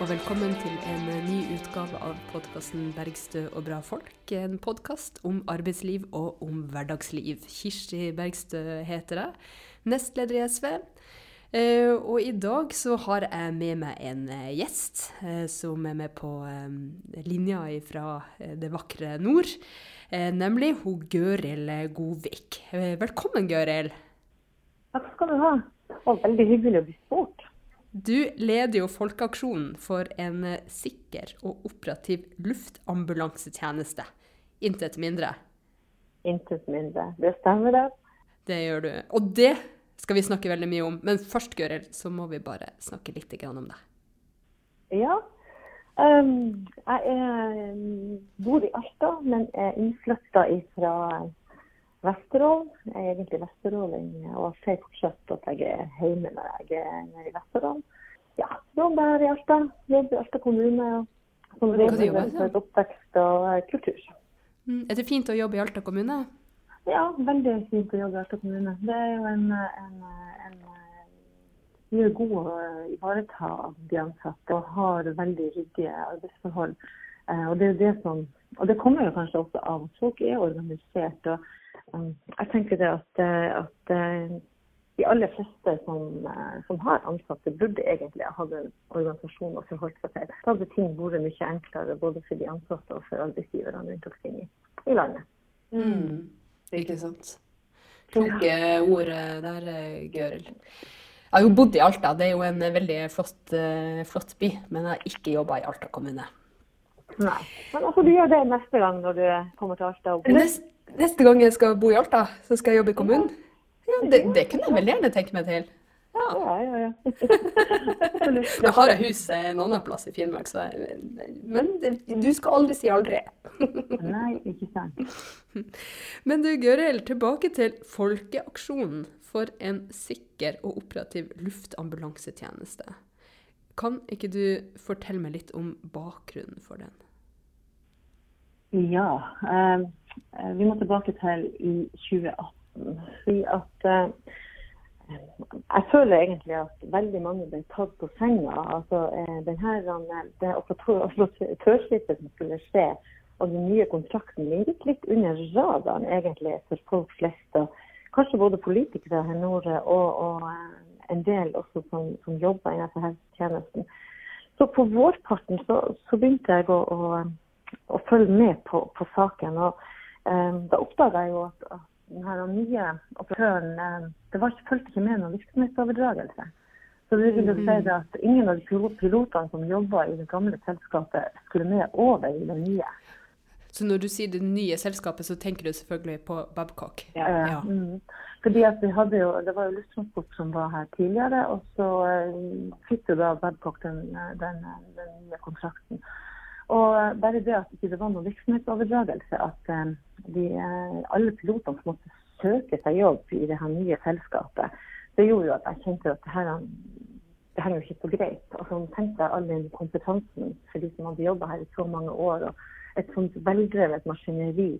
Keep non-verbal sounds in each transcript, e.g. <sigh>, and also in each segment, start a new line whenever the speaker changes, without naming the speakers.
Og velkommen til en ny utgave av podkasten 'Bergstø og bra folk'. En podkast om arbeidsliv og om hverdagsliv. Kirsti Bergstø heter jeg, nestleder i SV. Eh, og i dag så har jeg med meg en eh, gjest eh, som er med på linja fra det vakre nord. Nemlig hun Gøril Godvik. Velkommen, Gøril.
Takk skal du ha. Og veldig hyggelig å bli spurt.
Du leder jo Folkeaksjonen for en eh, sikker og operativ luftambulansetjeneste. Intet mindre.
Intet mindre. Det stemmer, det.
Det gjør du. Og det skal vi snakke veldig mye om. Men først, Gøril, så må vi bare snakke litt om deg.
Ja. Um, jeg er, bor i Alta, men er innflytta fra Vesterålen. Jeg er egentlig vesteråling og sier fortsatt at jeg er hjemme når jeg er nede i Vesterålen. Ja, jobber i Alta. Jobber i Alta kommune. Som rådgiver for oppvekst og eh, kultur.
Mm. Er det fint å jobbe i Alta kommune?
Ja, veldig fint å jobbe i Alta kommune. Det er jo en, en, en, vi er god å ivareta de ansatte og har veldig ryddige arbeidsforhold. Eh, og det, det, som, og det kommer jo kanskje også av at folk er organisert. og jeg tenker det at, eh, at eh, de aller fleste som, eh, som, har ansatte, burde egentlig ha hatt en organisasjon å forholde seg til. Da hadde ting vært mye enklere både for de ansatte og for arbeidsgiverne rundt omkring i, i landet.
Mm. Ikke sant. Kloke ord der, Gøril. Jeg har jo bodd i Alta, det er jo en veldig flott, flott by. Men jeg har ikke jobba i Alta kommune.
Nei. Men altså, du gjør det neste gang når du kommer til Alta?
Og neste Neste gang jeg skal bo i Alta, så skal jeg jobbe i kommunen. Ja, det, det kunne jeg veldig gjerne tenke meg til.
Ja, ja, ja. ja. <laughs>
Nå har jeg hus en annen plass i Finnmark, så jeg, men det, du skal aldri si aldri. <laughs>
Nei, ikke sant.
Men du Gøril, tilbake til Folkeaksjonen for en sikker og operativ luftambulansetjeneste. Kan ikke du fortelle meg litt om bakgrunnen for den?
Ja. Um vi må tilbake til i 2018. Fordi at eh, jeg føler egentlig at veldig mange ble tatt på senga. Altså, eh, denne, det operatørskiftet som skulle skje, og den nye kontrakten den gikk litt under radaren egentlig for folk flest. Og kanskje både politikere her nord og, og en del også som, som jobber innenfor helsetjenesten. Så på vårparten så, så begynte jeg å, å, å følge med på, på saken. og da oppdaga jeg jo at, at denne nye operatøren ehm, det var fulgte ikke med noen virksomhetsoverdragelse. Så det vil jo si mm. at ingen av de pilotene som jobba i det gamle selskapet, skulle med over i det nye.
Så når du sier det nye selskapet, så tenker du selvfølgelig på Babcock?
Ja. ja. Mm. Fordi jo, Det var jo Lufttransport som var her tidligere, og så uh, fikk jo da Babcock den, den, den, nye kontrakten. Og bare det at det ikke var noen virksomhetsoverdragelse, at um, de, eh, alle pilotene som måtte søke seg jobb i det her nye selskapet, det gjorde jo at jeg kjente at det her, det her er jo ikke så greit. Og så tenkte jeg all den kompetansen for de som hadde jobba her i så mange år, og et sånt veldrevet maskineri,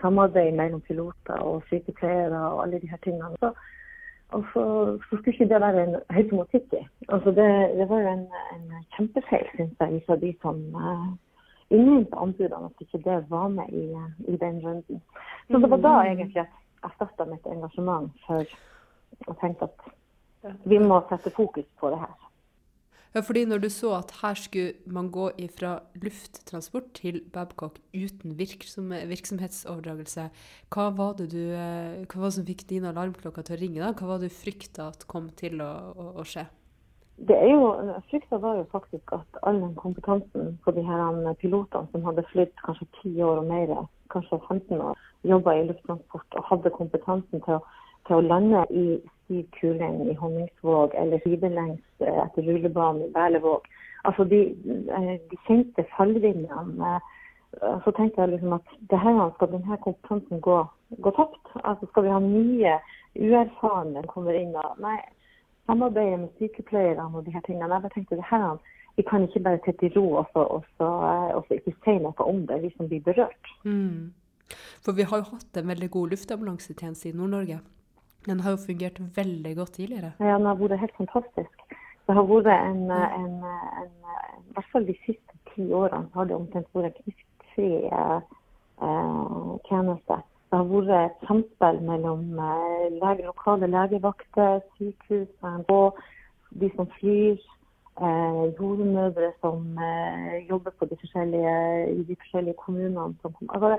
samarbeid mellom piloter og sykepleiere og alle de her tingene. Så, og så, så, skulle ikke det være en automatikk i. Altså det, det var jo en, en kjempefeil, syns jeg, fra de som uh, innhente anbudene, at ikke det var med i, i, den runden. Så det var da mm. egentlig at jeg starta mitt engasjement for å tenke at vi må sette fokus på det her.
Ja, fordi når du så at her skulle man gå fra lufttransport til Babcock uten virksom, virksomhetsoverdragelse, hva var, det du, eh, hva var det som fikk dine alarmklokker til å ringe? da? Hva var det du frykta at kom til å, å, å skje?
Det er jo, Frykta var jo faktisk at all den kompetansen på de her pilotene som hadde flydd kanskje 10 år og mer, kanskje 15 år, jobba i lufttransport og hadde kompetansen til å, til å lande i stiv kuling i Honningsvåg eller sidelengs eh, etter rullebanen i Berlevåg. Altså de, eh, de kjente falllinjene. Eh, så tenkte jeg liksom at det her, skal denne kompetansen gå, gå tapt? Altså Skal vi ha nye uerfarne kommer inn? og Nei, samarbeidet med sykepleierne og de her tingene. Jeg bare tenkte det her, Vi kan ikke bare sitte i ro og så, og, så, eh, og så, ikke si noe om det, vi som blir berørt.
Mm. For vi har jo hatt en veldig god luftambulansetjeneste i Nord-Norge. Den har jo fungert veldig godt tidligere.
Ja, den har vært helt fantastisk. Det har vært en, en, en, hvert fall de siste ti årene har det omtrent vært knistfri eh, tjeneste. Det har vært et samspill mellom eh, lege, lokale legevakter, sykehusene og de som flyr. Eh, jordmødre som eh, jobber på de i de forskjellige kommunene. Som, altså,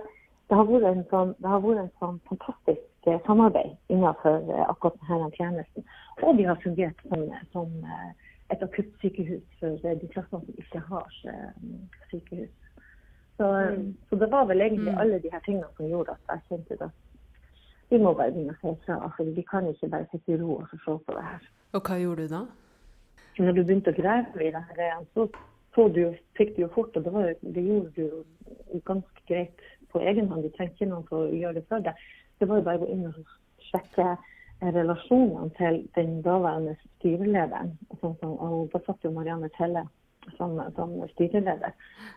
det, har vært en sånn, det har vært en sånn fantastisk eh, samarbeid innenfor eh, akkurat denne tjenesten. Og de har fungert som, som et akuttsykehus for de klassene som ikke har sykehus. Så, mm. så, det var vel egentlig mm. alle de her tingene som gjorde at jeg kjente det. vi må bare begynne å se fra. Altså, vi kan ikke bare sitte i ro og se på det her.
Og hva gjorde du da?
Når du begynte å grave i det her, så, så du, fikk du jo fort, og det, var, det gjorde du jo ganske greit på egen hånd. Du trengte ikke noen til å gjøre det for deg. Det var jo bare å gå inn og sjekke relasjonene til den daværende styrelederen. Sånn som, og da satt jo Marianne Telle som, som styreleder.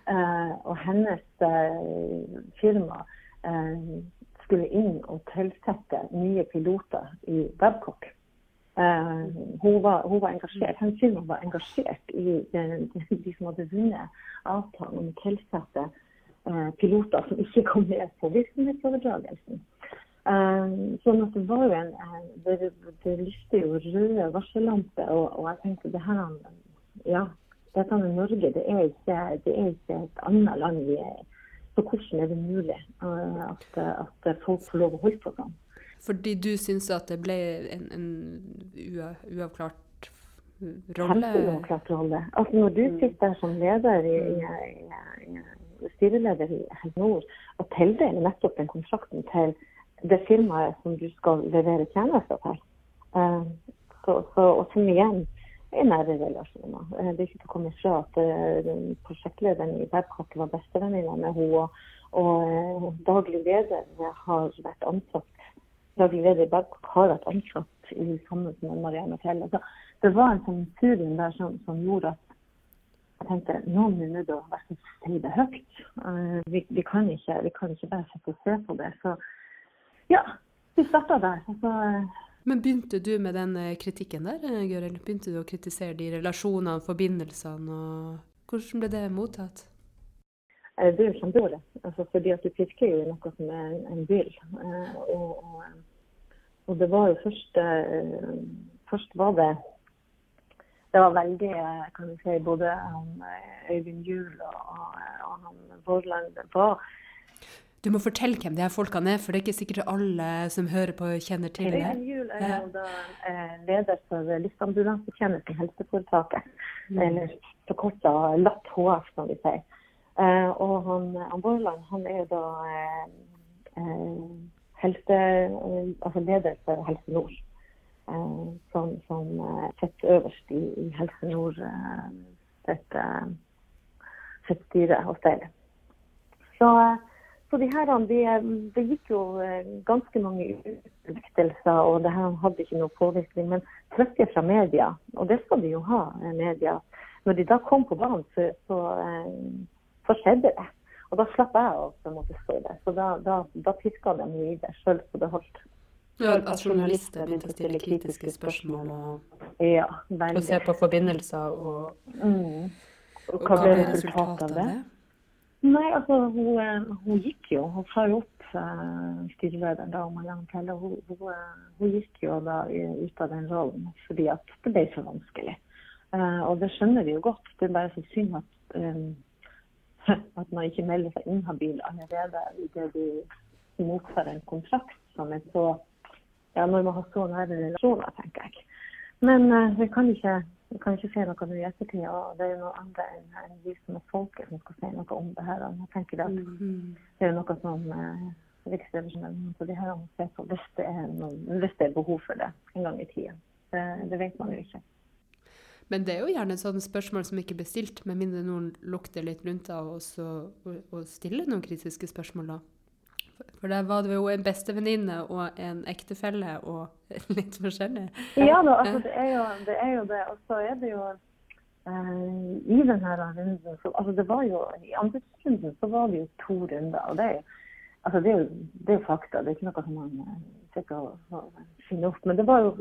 Eh, og hennes eh, firma eh, skulle inn og tilsette nye piloter i Babcock. Uh, hun, var, hun, var, engasjert, Hennes firma var engasjert i de, de som hadde vunnet avtalen om å tilsette uh, piloter som ikke kom med på virksomhetsoverdragelsen. Uh, sånn at det var jo en Det, det lyste jo røde varsellamper, og, og, jeg tenkte det her Ja, dette med Norge, det er, ikke, det er ikke et annet land vi er i. Så hvordan er det mulig uh, at, at, folk får lov å holde på sånn?
Fordi du syns at det ble en, en uavklart rolle?
Uavklart rolle. Altså når du mm. sitter som leder i, i, i, i styreleder i Helse Nord og tildeler nettopp den kontrakten til det firmaet som du skal levere tjenester til, uh, så, så, og som igjen i nære relasjoner. Eh, det er ikke til å komme fra at uh, prosjektlederen i Babcock var bestevenninna med henne. Og, uh, daglig leder har vært ansatt daglig leder i Babcock har vært ansatt i sammen med Marianne Fjell. Så det var en sånn surium der som, som, gjorde at jeg tenkte noen er nødt til å si det høyt. Vi, vi, kan ikke, vi, kan ikke, bare sitte og se på det. Så ja, vi starta der. Altså,
men begynte du med den eh, kritikken der, eh, Gøril? Begynte du å kritisere de relasjonene, forbindelsene, og hvordan ble det mottatt?
Eh, det er jo kjempedårlig. Altså, fordi at du pirker jo i noe som er en, byll. Og, og, og, det var jo først Først var det det var veldig kan du si, Både Øyvind Juel og, og, han Vårland var
du må fortelle hvem de her folkene er, for det er ikke sikkert alle som hører på, kjenner til det.
Øyvind Juel er jo da eh, leder for Luftambulansetjenesten Helseforetaket. Mm. Eller forkorta LAT HF, som vi sier. Eh, og han, han Borland han er jo da eh, helse, altså leder for Helse Nord. som, som sitter øverst i, i Helse Nord sitt, sitt styre og stell. Så så de her, de, Det gikk jo eh, ganske mange utvelgelser, og det her hadde ikke noe påvirkning. Men trøkket fra media, og det skal de jo ha, eh, media, når de da kom på banen, så, så, eh, så skjedde det. Og da slapp jeg å på en måte stå der. Så da, da, da piska de videre, sjøl så det holdt.
Ja, At journalister begynte å stille kritiske spørsmål og,
ja,
og se på forbindelser og,
mm.
og, hva ble resultatet av det?
Nei, altså hun, eh, hun, gikk jo. Hun sa jo opp uh, styrelederen da, Marianne tid, Hun, hun, eh, hun, gikk jo da ut av den rollen fordi at det ble så vanskelig. Og det skjønner vi jo godt. Det er bare så synd at, <laughs> at man ikke melder seg inhabil allerede idet du mottar en kontrakt som er så ja, Når man har så nære relasjoner, tenker jeg. Men vi kan ikke vi kan ikke si noe nå i ettertid, og det er jo noe annet enn en vi som er folket som skal si noe om det her. Og jeg tenker at mm. Det er jo noe som eh, Riksrevisjonen så de her må se på hvis det, er noen, hvis det er behov for det en gang i tida. Det, det, vet man jo ikke.
Men det er jo gjerne sånne spørsmål som ikke blir stilt, med mindre noen lukter litt rundt av og, og stiller noen kritiske spørsmål da. For der var det jo en bestevenninne og en ektefelle og <laughs> litt forskjellig.
Ja da, altså det er jo det. Er jo det. Og så er det jo eh, i denne runden så, altså det var jo, I anbudsrunden så var det jo to runder. og det er altså det er jo, det er fakta. Det er ikke noe som man sitter og, og finner opp. Men det var jo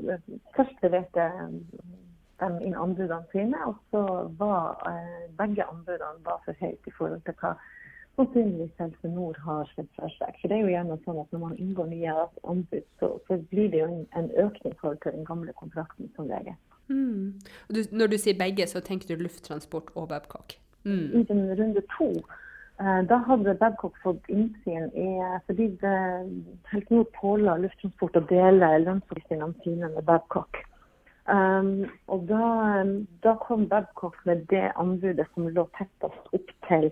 Først leverte de inn anbudene sine, og så var eh, begge anbudene var for høyt i forhold til hva sannsynligvis Helse Nord har sett for seg. For det er jo gjerne sånn at når man inngår nye anbud, så, så blir det jo en, en økning i forhold til den gamle kontrakten som regel.
Mm. Du, når du sier begge, så tenker du lufttransport og Babcock?
Mm. I den runde to eh, da hadde Babcock fått innsyn i fordi det, Helse Nord påla lufttransport å dele lønnsforskningene sine med Babcock. Um, og da, da, kom Babcock med det anbudet som lå tettest opp til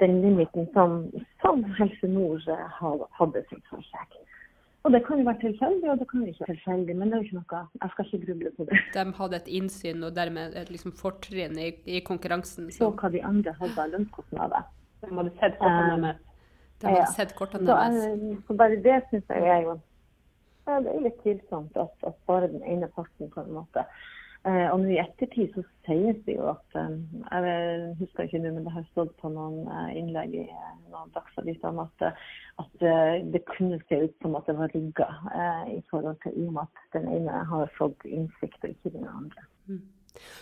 den limiten som, som Helse Nord eh, hadde for. Og Det kan jo være tilfeldig, og det kan ikke være tilfeldig, men det er jo ikke noe, jeg skal ikke gruble på det.
De hadde et innsyn og dermed et liksom fortrinn i, i, konkurransen?
Så hva de andre hadde av lønnskostnader.
De hadde sett kortene deres? De hadde ja. sett kortene deres.
Så bare det syns jeg er jo ja, det er litt tvilsomt at, at, bare den ene parten på en måte Eh, og nå i ettertid så sies det jo at eh, Jeg husker ikke nå, men det har stått på noen eh, innlegg i noen dagsaviser om at, at det kunne se ut som at det var rigga i forhold til i og med at den ene har fått innsikt og ikke den andre. Mm.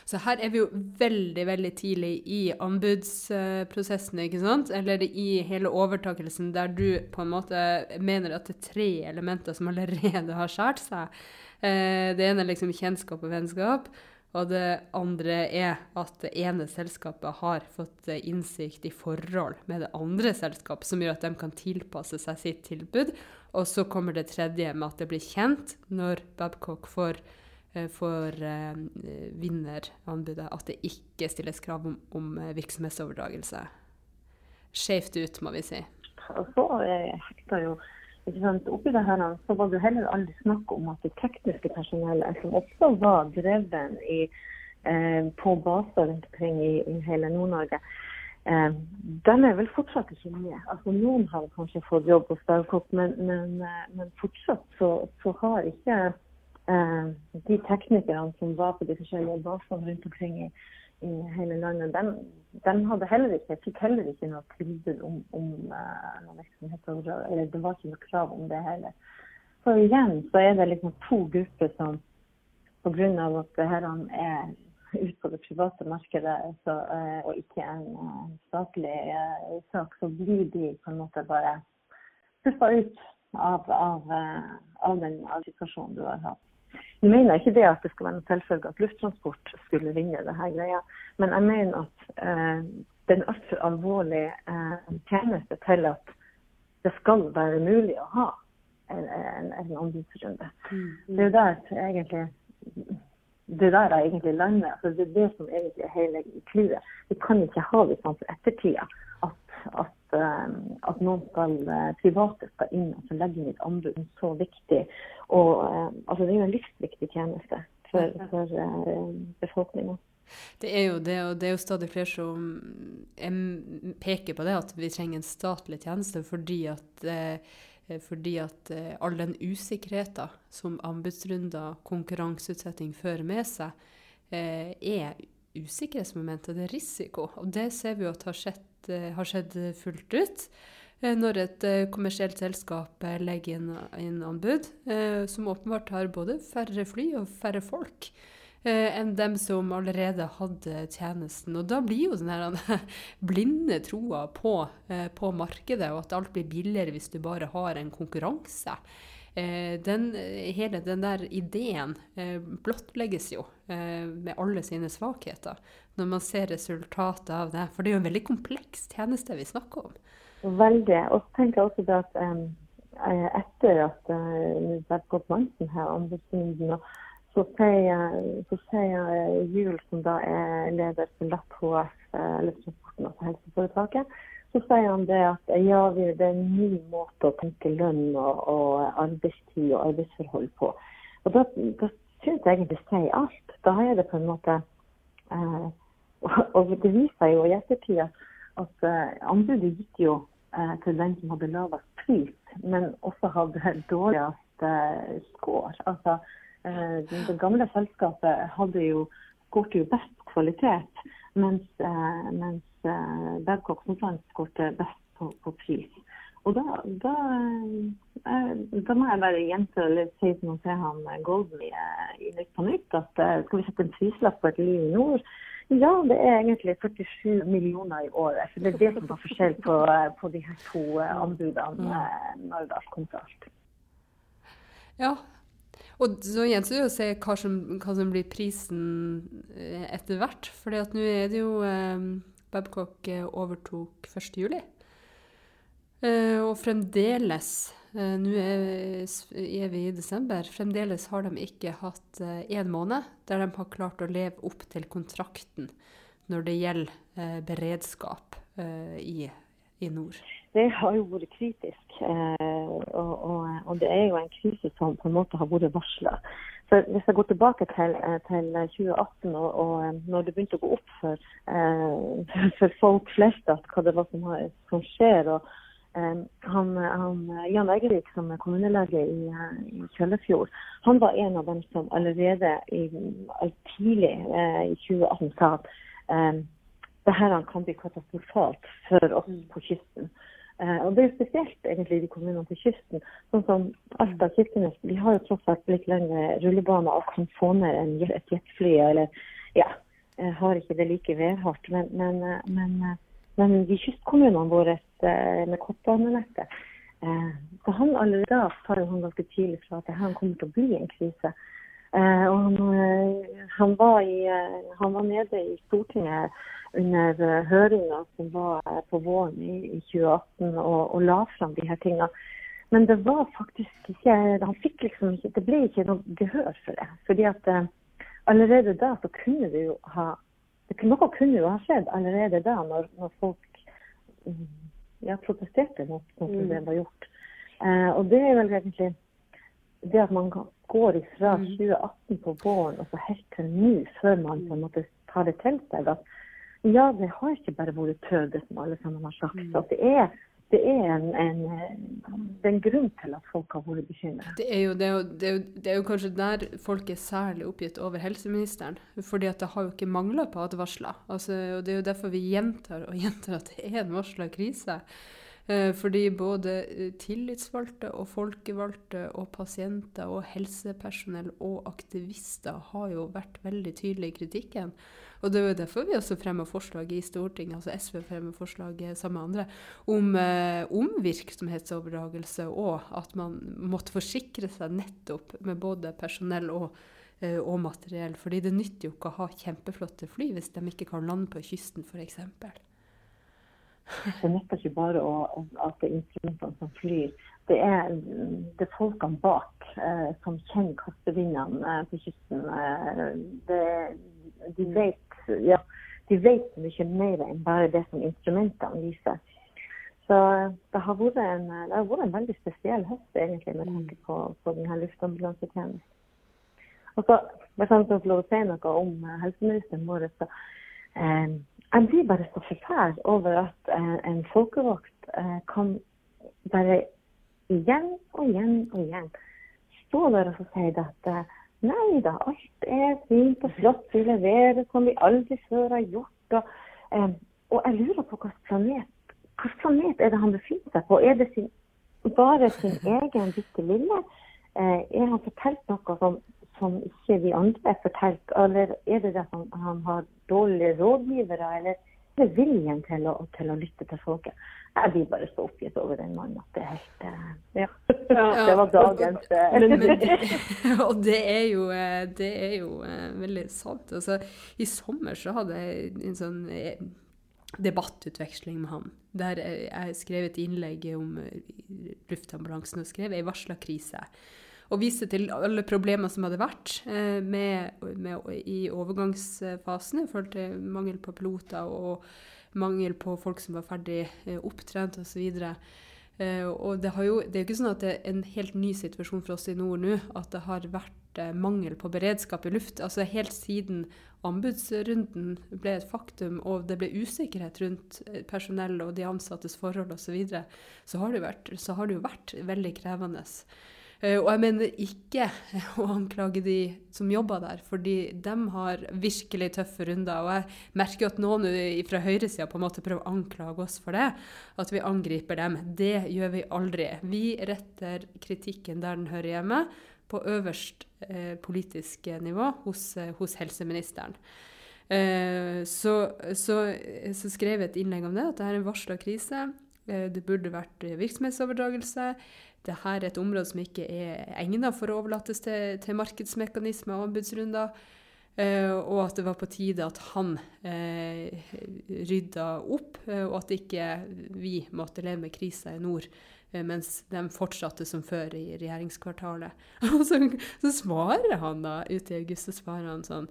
Så her er vi jo veldig veldig tidlig i anbudsprosessen, ikke sant? Eller i hele overtakelsen, der du på en måte mener at det er tre elementer som allerede har skåret seg. Eh, det ene er liksom kjennskap og vennskap. Og det andre er at det ene selskapet har fått eh, innsikt i forhold med det andre selskapet, som gjør at de kan tilpasse seg sitt tilbud. Og så kommer det tredje med at det blir kjent når Babcock får, eh, får eh, vinner anbudet, at det ikke stilles krav om, om virksomhetsoverdragelse. Skjevt ut, må vi si.
Og så hekter jo Oppi det her så var det heller aldri snakk om at det tekniske personellet, som også var dreven i, eh, på baser rundt omkring i, i hele Nord-Norge, eh, de er vel fortsatt ikke med. Altså, noen har kanskje fått jobb hos Babcock, men, men, eh, men, fortsatt så, så har ikke eh, de teknikerne som var på de forskjellige basene rundt omkring i, i hele landet, de, de hadde heller ikke, fikk heller ikke noe tilbud om, om uh, noe. Eller det var ikke noe krav om det heller. Så igjen så er det liksom to grupper som pga. at det her er ute på det private markedet så, uh, og ikke en uh, statlig sak, så blir de på en måte bare puffa ut av, av, av den situasjonen du har hatt. Jeg mener ikke det at det skal være noen selvfølge at lufttransport skulle vinne det her greia, men jeg mener at eh, det er en altfor alvorlig eh, tjeneste til at det skal være mulig å ha en, en, en anbudsrunde. Mm. Det er jo der egentlig det der jeg egentlig lander. Altså, det er det som egentlig er hele clouet. Vi kan ikke ha det sånn for ettertida at, at Eh, at noen skal, eh, private skal inn og legge inn et anbud så viktig. Og, eh, altså, det er jo en livsviktig tjeneste for, for befolkninga.
Det er jo det, og det er jo stadig flere som peker på det, at vi trenger en statlig tjeneste fordi at, fordi at all den usikkerheten som anbudsrunder, konkurranseutsetting fører med seg, er usikkerhetsmomentet, det er risiko. Og det ser vi jo at har skjedd har skjedd fullt ut. Eh, når et eh, kommersielt selskap legger inn, inn anbud, som åpenbart har både færre fly og færre folk enn dem som allerede hadde tjenesten. Og da blir jo den <laughs> blinde troa på, på, markedet, og at alt blir billigere hvis du bare har en konkurranse. Den, hele den der ideen blottlegges jo med alle sine svakheter når man ser resultatet av det? For det er jo en veldig kompleks tjeneste vi snakker om.
Veldig. Og så tenker jeg også det at um, etter at uh, Babcock her anbudsrunden, så sier, så sier som da er leder for LAP HF, eller Transporten, av helseforetaket, så sier han det at ja, det er en ny måte å tenke lønn og, og arbeidstid og arbeidsforhold på. Og da, da syns jeg egentlig sier alt. Da er det på en måte eh, <laughs> og det viser jo i ettertid at uh, anbudet gikk jo eh, til den som hadde lavest pris, men også hadde <laughs> dårligst eh, score. Altså, det, det gamle selskapet hadde jo skåret jo best kvalitet, mens, mens Babcock Nordland skåret best på, på, pris. Og da, da, eh, da, må jeg bare gjenta eller si som å se han Golden i, i Nytt på Nytt, at skal vi sette en prislapp på et liv i nord? Ja, det er egentlig 47 millioner i året. For det er det som var forskjell på, på de her to anbudene når det kom til alt.
Ja, og så gjenstår det å se hva som, hva som, blir prisen etter hvert. For nå er det jo eh, Babcock overtok 1.7. Eh, og fremdeles, eh, nå er vi i desember, fremdeles har de ikke hatt én eh, måned der de har klart å leve opp til kontrakten når det gjelder beredskap i, i nord.
Det har jo vært kritisk. Og, og, og, det er jo en krise som på en måte har vært varsla. Hvis jeg går tilbake til, til 2018 og, og, når det begynte å gå opp for, for folk flest at hva det var som, som skjer, og, han, han, Jan Egerik, som er kommunelege i, i Kjøllefjord, han var en av dem som allerede i, tidlig eh, i 2018 sa at eh, det her kan bli katastrofalt for oss på kysten. Eh, og Det er spesielt egentlig de kommunene på kysten. Sånn som Alta Kirkenes de har jo tross alt litt lengre rullebaner og kan få ned en, et jetfly. eller ja, har ikke det like værhardt. Men, men, eh, men eh, men de kystkommunene våre eh, med kortbanenettet eh, så han allerede sa jo han ganske tidlig fra at dette kommer til å bli en krise. Eh, og han, han, var i, han, var nede i Stortinget under høringa som var på våren i, i 2018 og, og, la fram de her tingene. Men det var faktisk ikke han fikk liksom ikke, Det ble ikke noe gehør for det. fordi at allerede da så kunne det jo ha noe kunne jo ha skjedd allerede da, når, når folk mm, ja, protesterte mot noe som det var gjort. Eh, og det er vel egentlig det at man går fra 2018 mm. på våren og så helt til nå, før man på en måte tar det til seg. at ja, det har ikke bare vært tøde, som alle sammen har sagt. At det er det er en, en, det er en grunn til at folk har vært bekymret.
Det, det, det, det, er jo kanskje der folk er særlig oppgitt over helseministeren. fordi det har jo ikke mangla på advarsler. Altså, og det er jo derfor vi gjentar og gjentar at det er en varsla krise. Eh, fordi både eh, tillitsvalgte og folkevalgte og pasienter og helsepersonell og aktivister har jo vært veldig tydelige i kritikken. Og det er jo derfor vi også fremmer forslag i Stortinget, altså SV fremmer forslag sammen med andre, om, eh, om virksomhetsoverdragelse og at man måtte forsikre seg nettopp med både personell og og materiell. Fordi det nytter jo ikke å ha kjempeflotte fly hvis de ikke kan lande på kysten f.eks.
Det nytter ikke bare å, at det er instrumentene som flyr. Det er, det er folkene bak eh, som kjenner kastevindene eh, på kysten. Eh, det, de, vet, ja, de vet mye mer enn bare det som instrumentene viser. Så det har vært en, har vært en veldig spesiell høst egentlig med tanke på, på denne luftambulansetjenesten. Og så, Hvis jeg får lov å si noe om eh, helseministeren vår, eh, jeg blir bare så forferd over at eh, en folkevakt eh, kan bare igjen og igjen og igjen stå der og si at eh, nei da, alt er fint og flott, vi leverer som vi aldri før har gjort. Og, og jeg lurer på hvilken planet, hvilken planet er det han befinner seg på? Er det sin, bare sin egen bitte lille? Er han fortalt noe som som ikke vi andre er fortalt? Eller er det at han, han har dårlige rådgivere, eller er det viljen til å, til å lytte til folket? Jeg blir bare så oppgitt over den mannen at det er helt uh, ja. <laughs> Det var dagens uh. men, men, <laughs> <laughs>
Og det er jo, eh, det er jo veldig sant. Altså, I sommer så hadde jeg en sånn debattutveksling med han. Der jeg skrev et innlegg om luftambulansen og skrev ei varsla krise og viste til alle problemer som hadde vært eh, med, med, i overgangsfasen i forhold til mangel på piloter og mangel på folk som var ferdig eh, opptrent osv. Eh, og det, jo, det er jo ikke sånn at det er en helt ny situasjon for oss i nord nå at det har vært mangel på beredskap i luft. Altså Helt siden anbudsrunden ble et faktum og det ble usikkerhet rundt personell og de ansattes forhold osv., så, videre, så, har det så har det jo vært veldig krevende. Eh, og jeg mener ikke <laughs> å anklage de som jobber der, fordi de har virkelig tøffe runder. Og jeg merker at noen fra høyresida prøver å anklage oss for det. At vi angriper dem. Det gjør vi aldri. Vi retter kritikken der den hører hjemme, på øverst eh, politisk nivå hos, eh, hos helseministeren. Eh, så, så, så, skrev jeg et innlegg om det, at det er en varsla krise. Eh, det burde vært virksomhetsoverdragelse dette er et område som ikke er egnet for å overlates til, til markedsmekanismer og anbudsrunder. Uh, og at det var på tide at han uh, rydda opp, uh, og at ikke vi måtte leve med krisa i nord mens de fortsatte som før i regjeringskvartalet. <laughs> Og så, så, svarer han da ute i august så svarer han sånn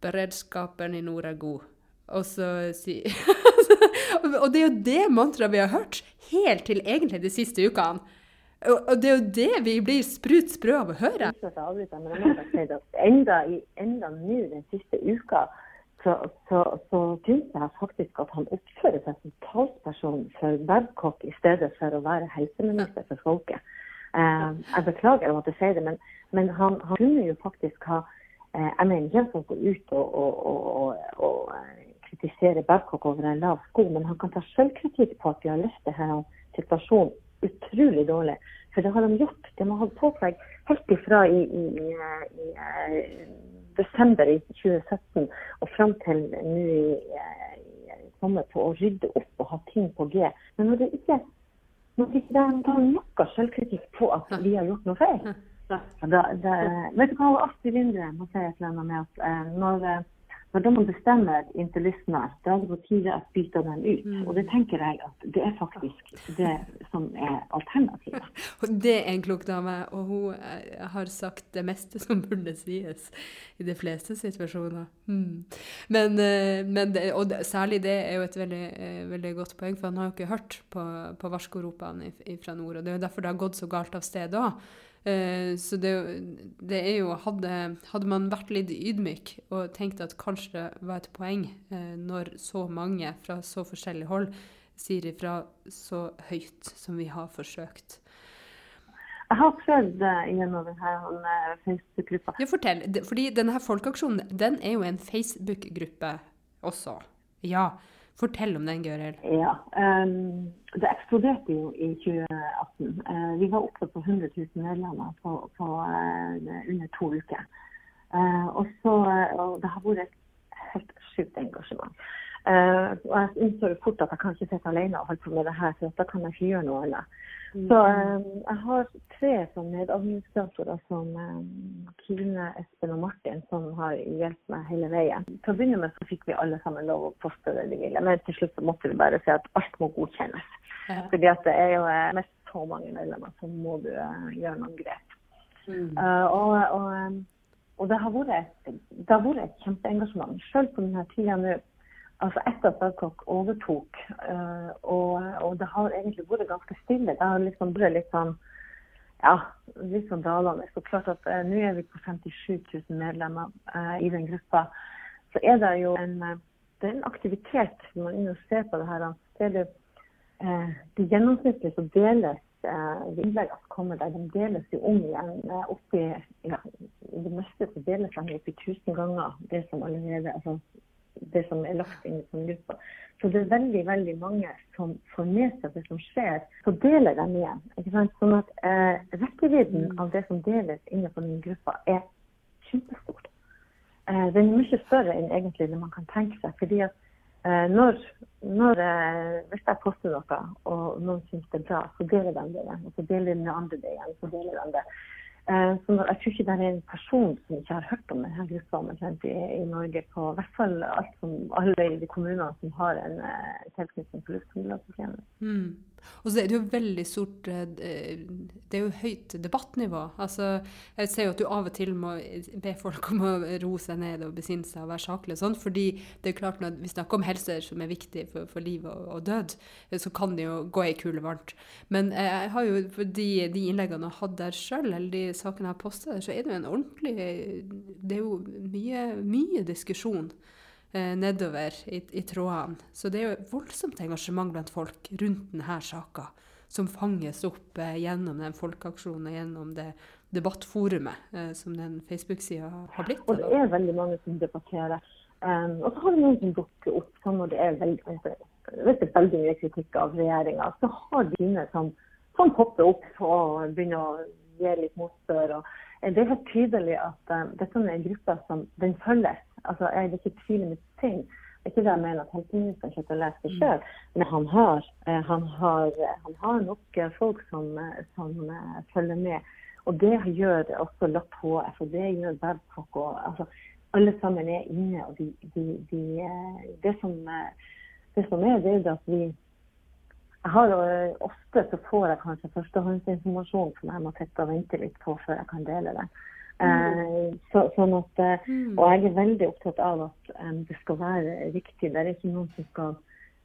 Beredskapen i nord er god. Og så sier <laughs> Og det er jo det mantraet vi har hørt helt til egentlig de siste ukene. Og det er jo det vi blir sprut sprø av å høre.
Enda, enda nå den siste uka så, så, så syns jeg faktisk at han oppfører seg som talsperson for Babcock i stedet for å være helseminister for folket. Uh, jeg beklager å måtte si det, men, men han, han, kunne jo faktisk ha Jeg mener ikke at han går ut og, og, og, og uh, kritiserer Babcock over en lav sko, men han kan ta selvkritikk på at vi har løst denne situasjonen utrolig dårlig. For det har de gjort. De har holdt på seg helt ifra i, i, i, i eh, desember i 2017 og fram til nå i, sommer på å rydde opp og ha ting på G. Men når det ikke når det ikke er noe selvkritikk på at vi har gjort noe feil da, da, Vet du hva Astrid Lindgren må si et eller annet med at eh, når når de bestemmer inntil lystner, da er det på tide å bytte dem ut. Mm. Og det tenker jeg at det er faktisk det som er alternativet. <laughs>
det er en klok dame, og hun eh, har sagt det meste som burde sies i de fleste situasjoner. Mm. Men, eh, men det, og det, særlig det er jo et veldig, eh, veldig, godt poeng, for han har jo ikke hørt på, på varskoropene fra nord. Og det er jo derfor det har gått så galt av sted òg. Uh, så det, det, er jo hadde, hadde, man vært litt ydmyk og tenkt at kanskje det var et poeng uh, når så mange fra så forskjellig hold sier ifra så høyt som vi har forsøkt.
Jeg har prøvd uh, gjennom denne Facebook-gruppa.
Ja, fortell. Fordi denne folkeaksjonen den er jo en Facebook-gruppe også. Ja. Fortell om den, Gøril.
Ja, um, Det eksploderte jo i 2018. Uh, vi var oppe på 100 000 medlemmer på, på uh, under to uker. Uh, og, så, og det har vært et helt sjukt engasjement. og jeg innså fort at jeg kan ikke sitte alene og holde på med det her, for da kan jeg ikke gjøre noe annet. Så um, jeg har tre som medadministratorer som Kine, Espen og Martin, som har hjulpet meg hele veien. Til å begynne med så fikk vi alle sammen lov å poste det vi ville, men til slutt så måtte vi bare si at alt må godkjennes. Ja. Fordi at det er jo eh, mest så mange medlemmer, så må du uh, gjøre noen grep. Mm. Uh, og, og, og, det har vært, det har vært et kjempeengasjement. Selv på denne tida nå altså etter at Babcock overtok, og, og, det har egentlig vært ganske stille. Det har liksom blitt litt sånn ja, litt sånn dalende. Så klart at eh, nå er vi på 57 000 medlemmer eh, i den gruppa. Så er det jo en, det er en aktivitet når man er og ser på det her. Så er det, det gjennomsnittlig så deles innleggene som kommer der, de deles jo om igjen. oppi, ja, det meste så deles de opp i 1000 ganger det som allerede altså det som er lagt inn i sånn gruppa. Så det er veldig veldig mange som får med seg det som skjer, så deler de igjen. ikke sant? Sånn at eh, rekkevidden av det som deles innenfor den gruppa, er kjempestort. Eh, den er mye større enn egentlig det man kan tenke seg. fordi at eh, når, når eh, Hvis jeg poster noe, og noen syns det er bra, så deler de det igjen. Og så deler de andre det igjen. så deler de det. Eh, så jeg tror ikke det er en person som ikke har hørt om denne gruppa i, i Norge, på hvert fall alt som, alle i de kommunene som har en uh, tilknytning til luftambulansetjenesten.
Mm. Og så er det jo veldig stort eh, Det er jo høyt debattnivå. Altså, jeg ser jo at du av og til må be folk om å roe seg ned og besinne seg og være saklig og sånn, fordi det er klart når vi snakker om helse som er viktig for, for liv og, og, død, så kan det jo gå ei kule varmt. Men jeg har jo, de, de innleggene jeg har hatt der sjøl, eller de sakene jeg har posta der, så er det jo en ordentlig Det er jo mye, mye diskusjon eh, nedover i, i, trådene. Så det er jo voldsomt engasjement blant folk rundt denne saka. som fanges opp eh, gjennom den folkeaksjonen og gjennom det debattforumet eh, som den Facebook-sida har blitt.
Og det er veldig mange som debatterer. Um, og så har vi noen som dukker opp sånn når det er veldig, altså, hvis det er veldig mye kritikk av regjeringa. Så har de sine som, som popper opp og begynner å gi litt motbør. Og det er helt tydelig at um, dette er en gruppe som den følger. Altså, jeg vil ikke tvile mitt ting. Det er ikke det jeg mener at helseministeren ikke å lese det sjøl, men han har, eh, han, har, han har, nok folk som, som følger med. Og det gjør også Lapp HF, og det gjør Babcock. og altså, Alle sammen er inne. og de, de, de, eh, det, som, det, som, er, det er at vi jeg har Ofte så får jeg kanskje førstehåndsinformasjon som jeg må sitte og vente litt på før jeg kan dele det. Mm. Så, sånn at, eh, mm. Og jeg er veldig opptatt av at um, det skal være riktig. Det er ikke noen som skal,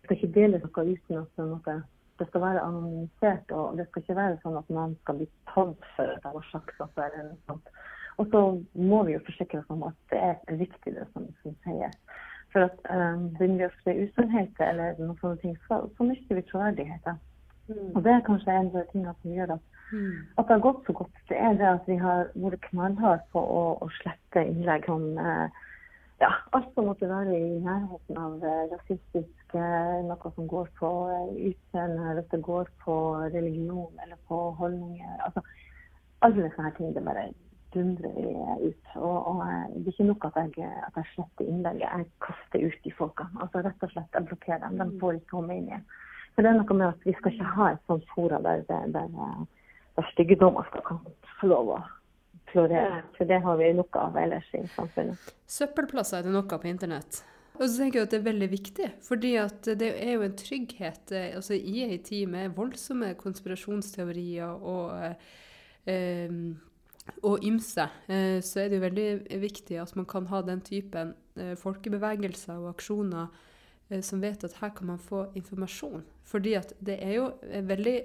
skal ikke dele noe uten at noe, det skal være anonymisert. Og det skal ikke være sånn at noen skal bli tatt for at jeg sagt noe eller noe sånt. Og så må vi jo forsikre oss om at det er riktig det som, som sies. For at um, begynner vi å spre usannheter eller noen sånne ting, så, så mister vi troverdigheten. Mm. Og det er kanskje en av de tingene som gjør at Mm. At det har gått så godt, det er det at vi har vært knallharde på å, å, slette innlegg om eh, ja, alt som måtte være i nærheten av eh, rasistisk, eh, noe som går på utseende, utseende, hvis det går på religion eller på holdninger. altså Alle sånne ting det bare dundrer vi ut. Og, og, eh, Det er ikke nok at jeg, at jeg sletter innlegget, jeg kaster ut de folka. altså Rett og slett, jeg blokkerer dem. De får ikke komme inn igjen. For det er noe med at Vi skal ikke ha et sånt fora der, der, der der styggedommer skal få lov å florere. For det har vi nok av ellers i samfunnet.
Søppelplasser er det noe på internett. Og så tenker jeg at Det er veldig viktig, fordi det er jo en trygghet eh, altså I ei tid med voldsomme konspirasjonsteorier og, eh, og ymse, eh, så er det jo veldig viktig at man kan ha den typen eh, folkebevegelser og aksjoner eh, som vet at her kan man få informasjon. Fordi at det er jo veldig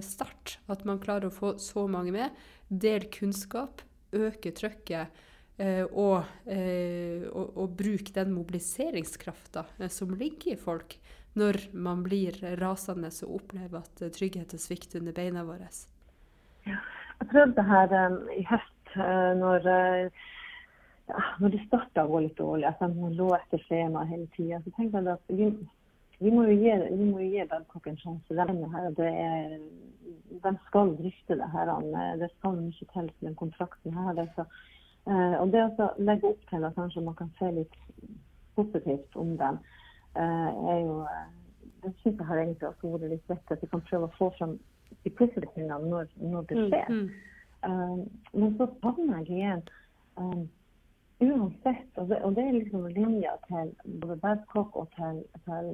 sterkt at man klarer å få så mange med. Del kunnskap, øke trøkket. Eh, og, og, og bruke den mobiliseringskrafta som ligger i folk når man blir rasende og opplever at tryggheten svikter under beina våre.
Ja. Jeg prøvde her um, i høst uh, når, uh, når det starta å gå litt dårlig. Altså, man lå etter skjema hele tida. Så tenkte jeg at vi, vi må jo gi, vi må gi Babcock en sjanse. Her, det er, de skal drifte det her. Det skal mye til for den kontrakten her. Det, så, uh, og det å legge opp til at kanskje man kan se litt positivt om eh, er jo Det syns jeg har egentlig også vært litt vett. At vi kan prøve å få fram positive tingene når, når det mm, skjer. Mm, mm. men så savner jeg igjen Uansett, og det, og det er liksom linja til både Babcock og til, til,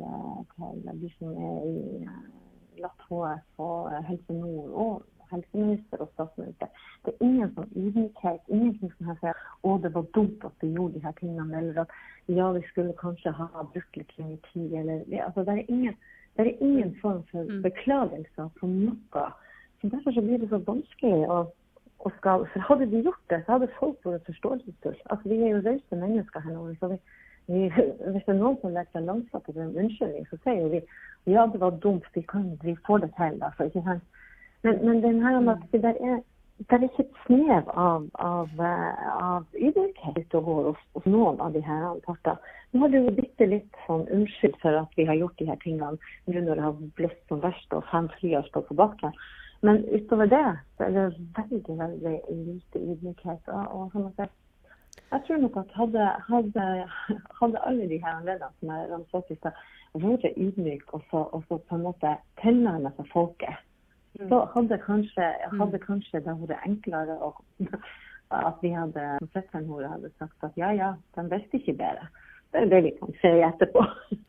til, de som er i Latt HF og eh, Helse Nord og helseminister og statsminister. Det er ingen sånn ydmykhet, ingenting som her sier å det var dumt at vi gjorde de her tingene, eller at ja, vi skulle kanskje ha brukt litt lengre tid, eller altså, det, er ingen, det er ingen form for mm. beklagelser på noe. Så Derfor så blir det så vanskelig å å skal, for Hadde vi gjort det, så hadde folk vært forståelsesfulle. Altså, vi er jo rause mennesker her nå. så vi, vi, Hvis det er noen som legger seg langsomt etter en unnskyldning, så sier jo vi ja, det var dumt, vi, kan, vi får det til. Altså, ikke sant? Men, men den her om at det der er, det er ikke et snev av, av, av ydmykhet ute og hos noen av de her partene. Nå har du bitte litt sånn unnskyld for at vi har gjort de her tingene nå når det har blåst som verst og fem har stått på bakken. Men utover det så er det veldig veldig lite ydmykhet. Og, sånn jeg, jeg, tror nok at hadde, hadde, hadde alle de her anledningene som jeg ramset i stad, vært ydmyke og, så, på en måte tilnærmet seg folket. Så hadde kanskje, hadde mm. kanskje det vært enklere å, <laughs> at vi hadde, professoren vår hadde sagt at ja, ja, de visste ikke bedre. Det er det vi kan se etterpå.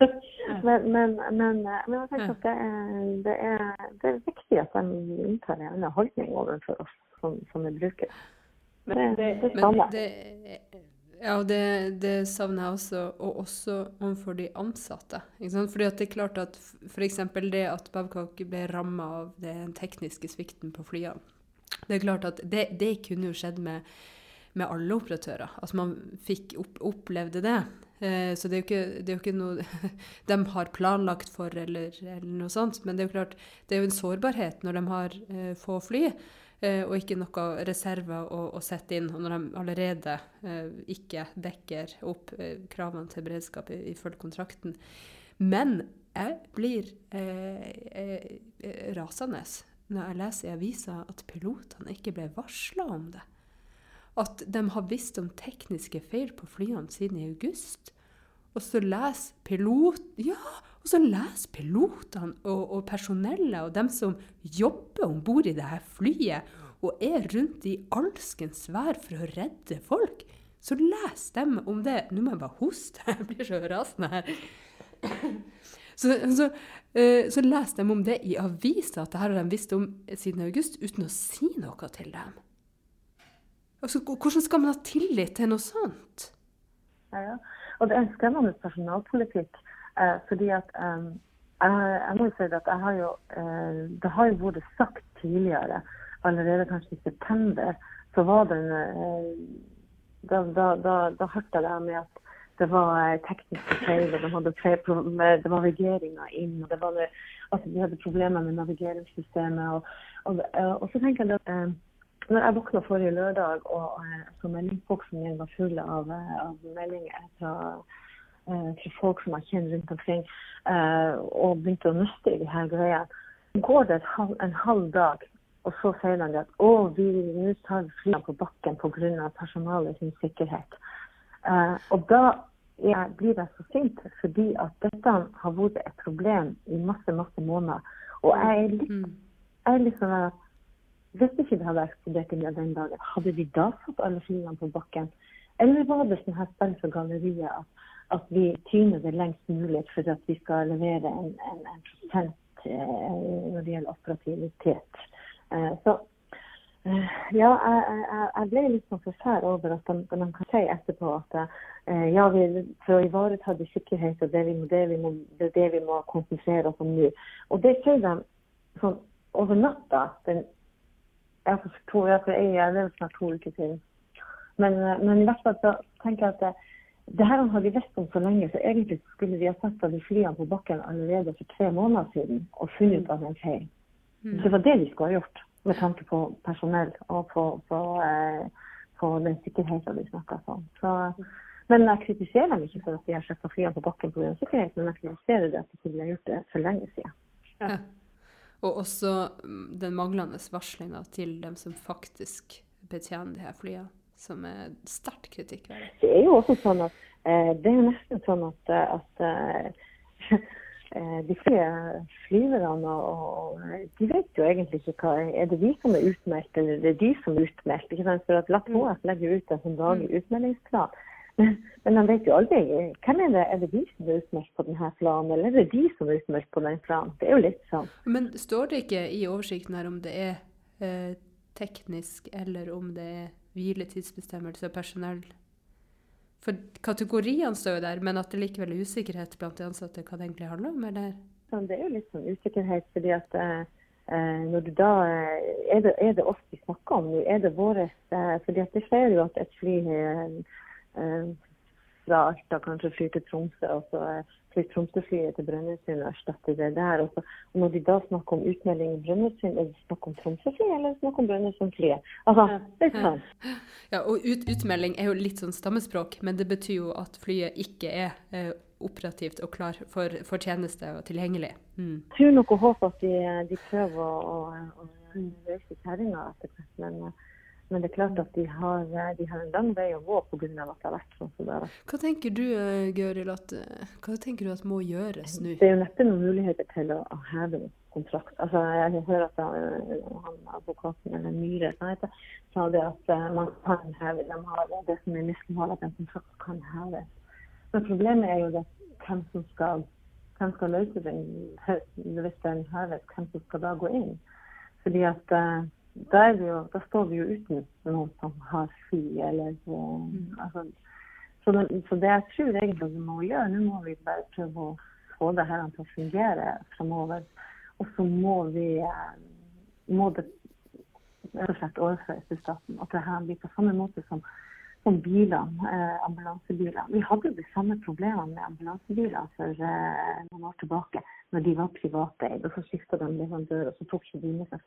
<laughs> men, men, men, men, jeg tenker at det er, det, er, det er, viktig at de inntar en annen holdning overfor oss som, som er brukere. Men det, det, det
ja, det, det, savner jeg også, og også overfor de ansatte. Fordi det er klart at F.eks. det at Babcock ble ramma av den tekniske svikten på flyene. Det er klart at det, det kunne jo skjedd med, med alle operatører. Altså man fikk opp, opplevde det. Eh, så det er jo ikke, det er jo ikke noe <laughs> de har planlagt for, eller, eller, noe sånt. Men det er jo klart, det er jo en sårbarhet når de har eh, få fly. Eh, og ikke noe reserver å, å, sette inn, og når de allerede eh, ikke dekker opp eh, kravene til beredskap ifølge kontrakten. Men jeg blir eh, rasende når jeg leser i avisa at pilotene ikke ble varsla om det. At de har visst om tekniske feil på flyene siden i august. Og så leser pilot, ja, og så leser pilotene og, og personellet og dem som jobber om bord i dette flyet og er rundt i alskens vær for å redde folk, så leser dem om det Nå må jeg bare hoste, <laughs> jeg blir så rasende her. Så, så, uh, så leser de om det i avisa, at det her har de visst om siden august, uten å si noe til dem. Altså, hvordan skal man ha tillit til noe sånt?
Ja, ja. Og det ønsker jeg meg med personalpolitikk. Eh, fordi at eh, jeg, må jo si at har jo eh, Det har jo vært sagt tidligere, allerede kanskje i september, så var det eh, da, da, da, da hørte jeg det med at det var tekniske feil, og de hadde det var navigeringa inn. og det var det, altså De hadde problemer med navigeringssystemet. Og, og, og så tenker jeg at eh, når jeg våkna forrige lørdag og og så meldingsboksen min var full av, eh, av meldinger fra, eh, fra, folk som har kjenner rundt omkring, og begynte å nøste i de her greiene, går det en halv dag og så sier de at å, vi nå tar flyene på bakken pga. personalet sin sikkerhet. Uh, og da jeg, blir jeg så sint, fordi at dette har vært et problem i masse masse måneder. Og jeg er litt, mm. jeg er litt sånn at hvis ikke det hadde eksplodert i den dagen, hadde vi da satt alle flyene på bakken? Eller var det sånn her spill for galleriet at, at, vi tyner det lengst mulig for at vi skal levere en, en, en prosent eh, når det gjelder operativitet? Eh, så eh, ja, jeg, jeg, jeg, ble litt sånn forferd over at de, kan si etterpå at ja, vi, for å ivareta det sikkerhet og det, vi må, det, vi må, det er det vi må konsentrere oss om nå. Og det sier de sånn over natta. den jeg for to, ja, for jeg, ja, det er snart to uker siden. Men, men, i hvert fall så tenker jeg at det, her har vi visst om så lenge, så egentlig skulle vi ha satt alle flyene på bakken allerede for tre måneder siden og funnet ut av en feil. Mm. Det var det vi skulle ha gjort med tanke på personell og på, på, eh, på den sikkerheten vi snakka om. Så, men jeg kritiserer dem ikke for at de har satt flyene på bakken pga. sikkerhet, men jeg kritiserer det at de skulle ha gjort det for lenge siden. Ja.
Og også mm, den manglende varslinga til dem som faktisk betjener de her flyene, som er sterkt kritikkverdig.
Det er jo også sånn at eh, det er nesten sånn at, eh, at eh, de flere flyverne og, de vet jo egentlig ikke hva Er det vi som er utmeldt, eller er det de som er utmeldt? ikke sant? For at LATHF legger ut en sånn daglig mm. utmeldingsplan. Men, men man vet jo aldri hvem er det, er det de som er utmeldt på denne planen, eller er det de som er utmeldt på den planen. Det er jo litt sånn.
Men står det ikke i oversikten her om det er eh, teknisk, eller om det er hviletidsbestemmelse og personell? For kategoriene står jo der, men at det likevel er usikkerhet blant de ansatte hva det egentlig handler om, eller?
Det er jo litt sånn usikkerhet, fordi at eh, eh når du da, eh, er, det, er det oss vi snakker om nå? Er det våre eh, fordi at det skjer jo at et fly eh, Eh, fra Alta kanskje flyr til Tromsø, og så flyr Tromsø-flyet til Brønnøysund og erstatter det der. Og, og når de da snakker om utmelding i Brønnøysund, er det snakk om Tromsø-flyet eller snakk om Brønnøysund-flyet? Altså, det er sant.
Ja, og ut, utmelding er jo litt sånn stammespråk, men det betyr jo at flyet ikke er eh, operativt og klar for, for, tjeneste og tilgjengelig.
Mm. Jeg tror nok og håper at de, de prøver å, å, å løse kjerringa etter hvert. men uh, men det er klart at de har, de har en lang vei å gå pga. at det har vært sånn som det har vært.
Hva tenker du eh, Gøril, at, eh, hva tenker du at må gjøres nå?
Det er jo neppe noen muligheter til å, å heve kontrakt. Altså, jeg hører at eh, han, advokaten eller Myhre sa det at man kan heve. De har det som er mislighold, at en kontrakt kan heves. Men problemet er jo det hvem som skal, hvem skal løse den hvis den heves, hvem som skal da gå inn. Fordi at da, jo, da, står vi jo uten noen som har fri, eller mm. altså, så, det, så, det, jeg tror egentlig vi må gjøre, nå må vi bare prøve å få det her til å fungere fremover. Og så må vi eh, må det rett og slett overføres til staten. At det her blir på samme måte som, som bilene, eh, ambulansebilene. Vi hadde jo de samme problemene med ambulansebiler for eh, noen år tilbake, når de var privateid. Og så skifta de leverandør, og så tok ikke de med seg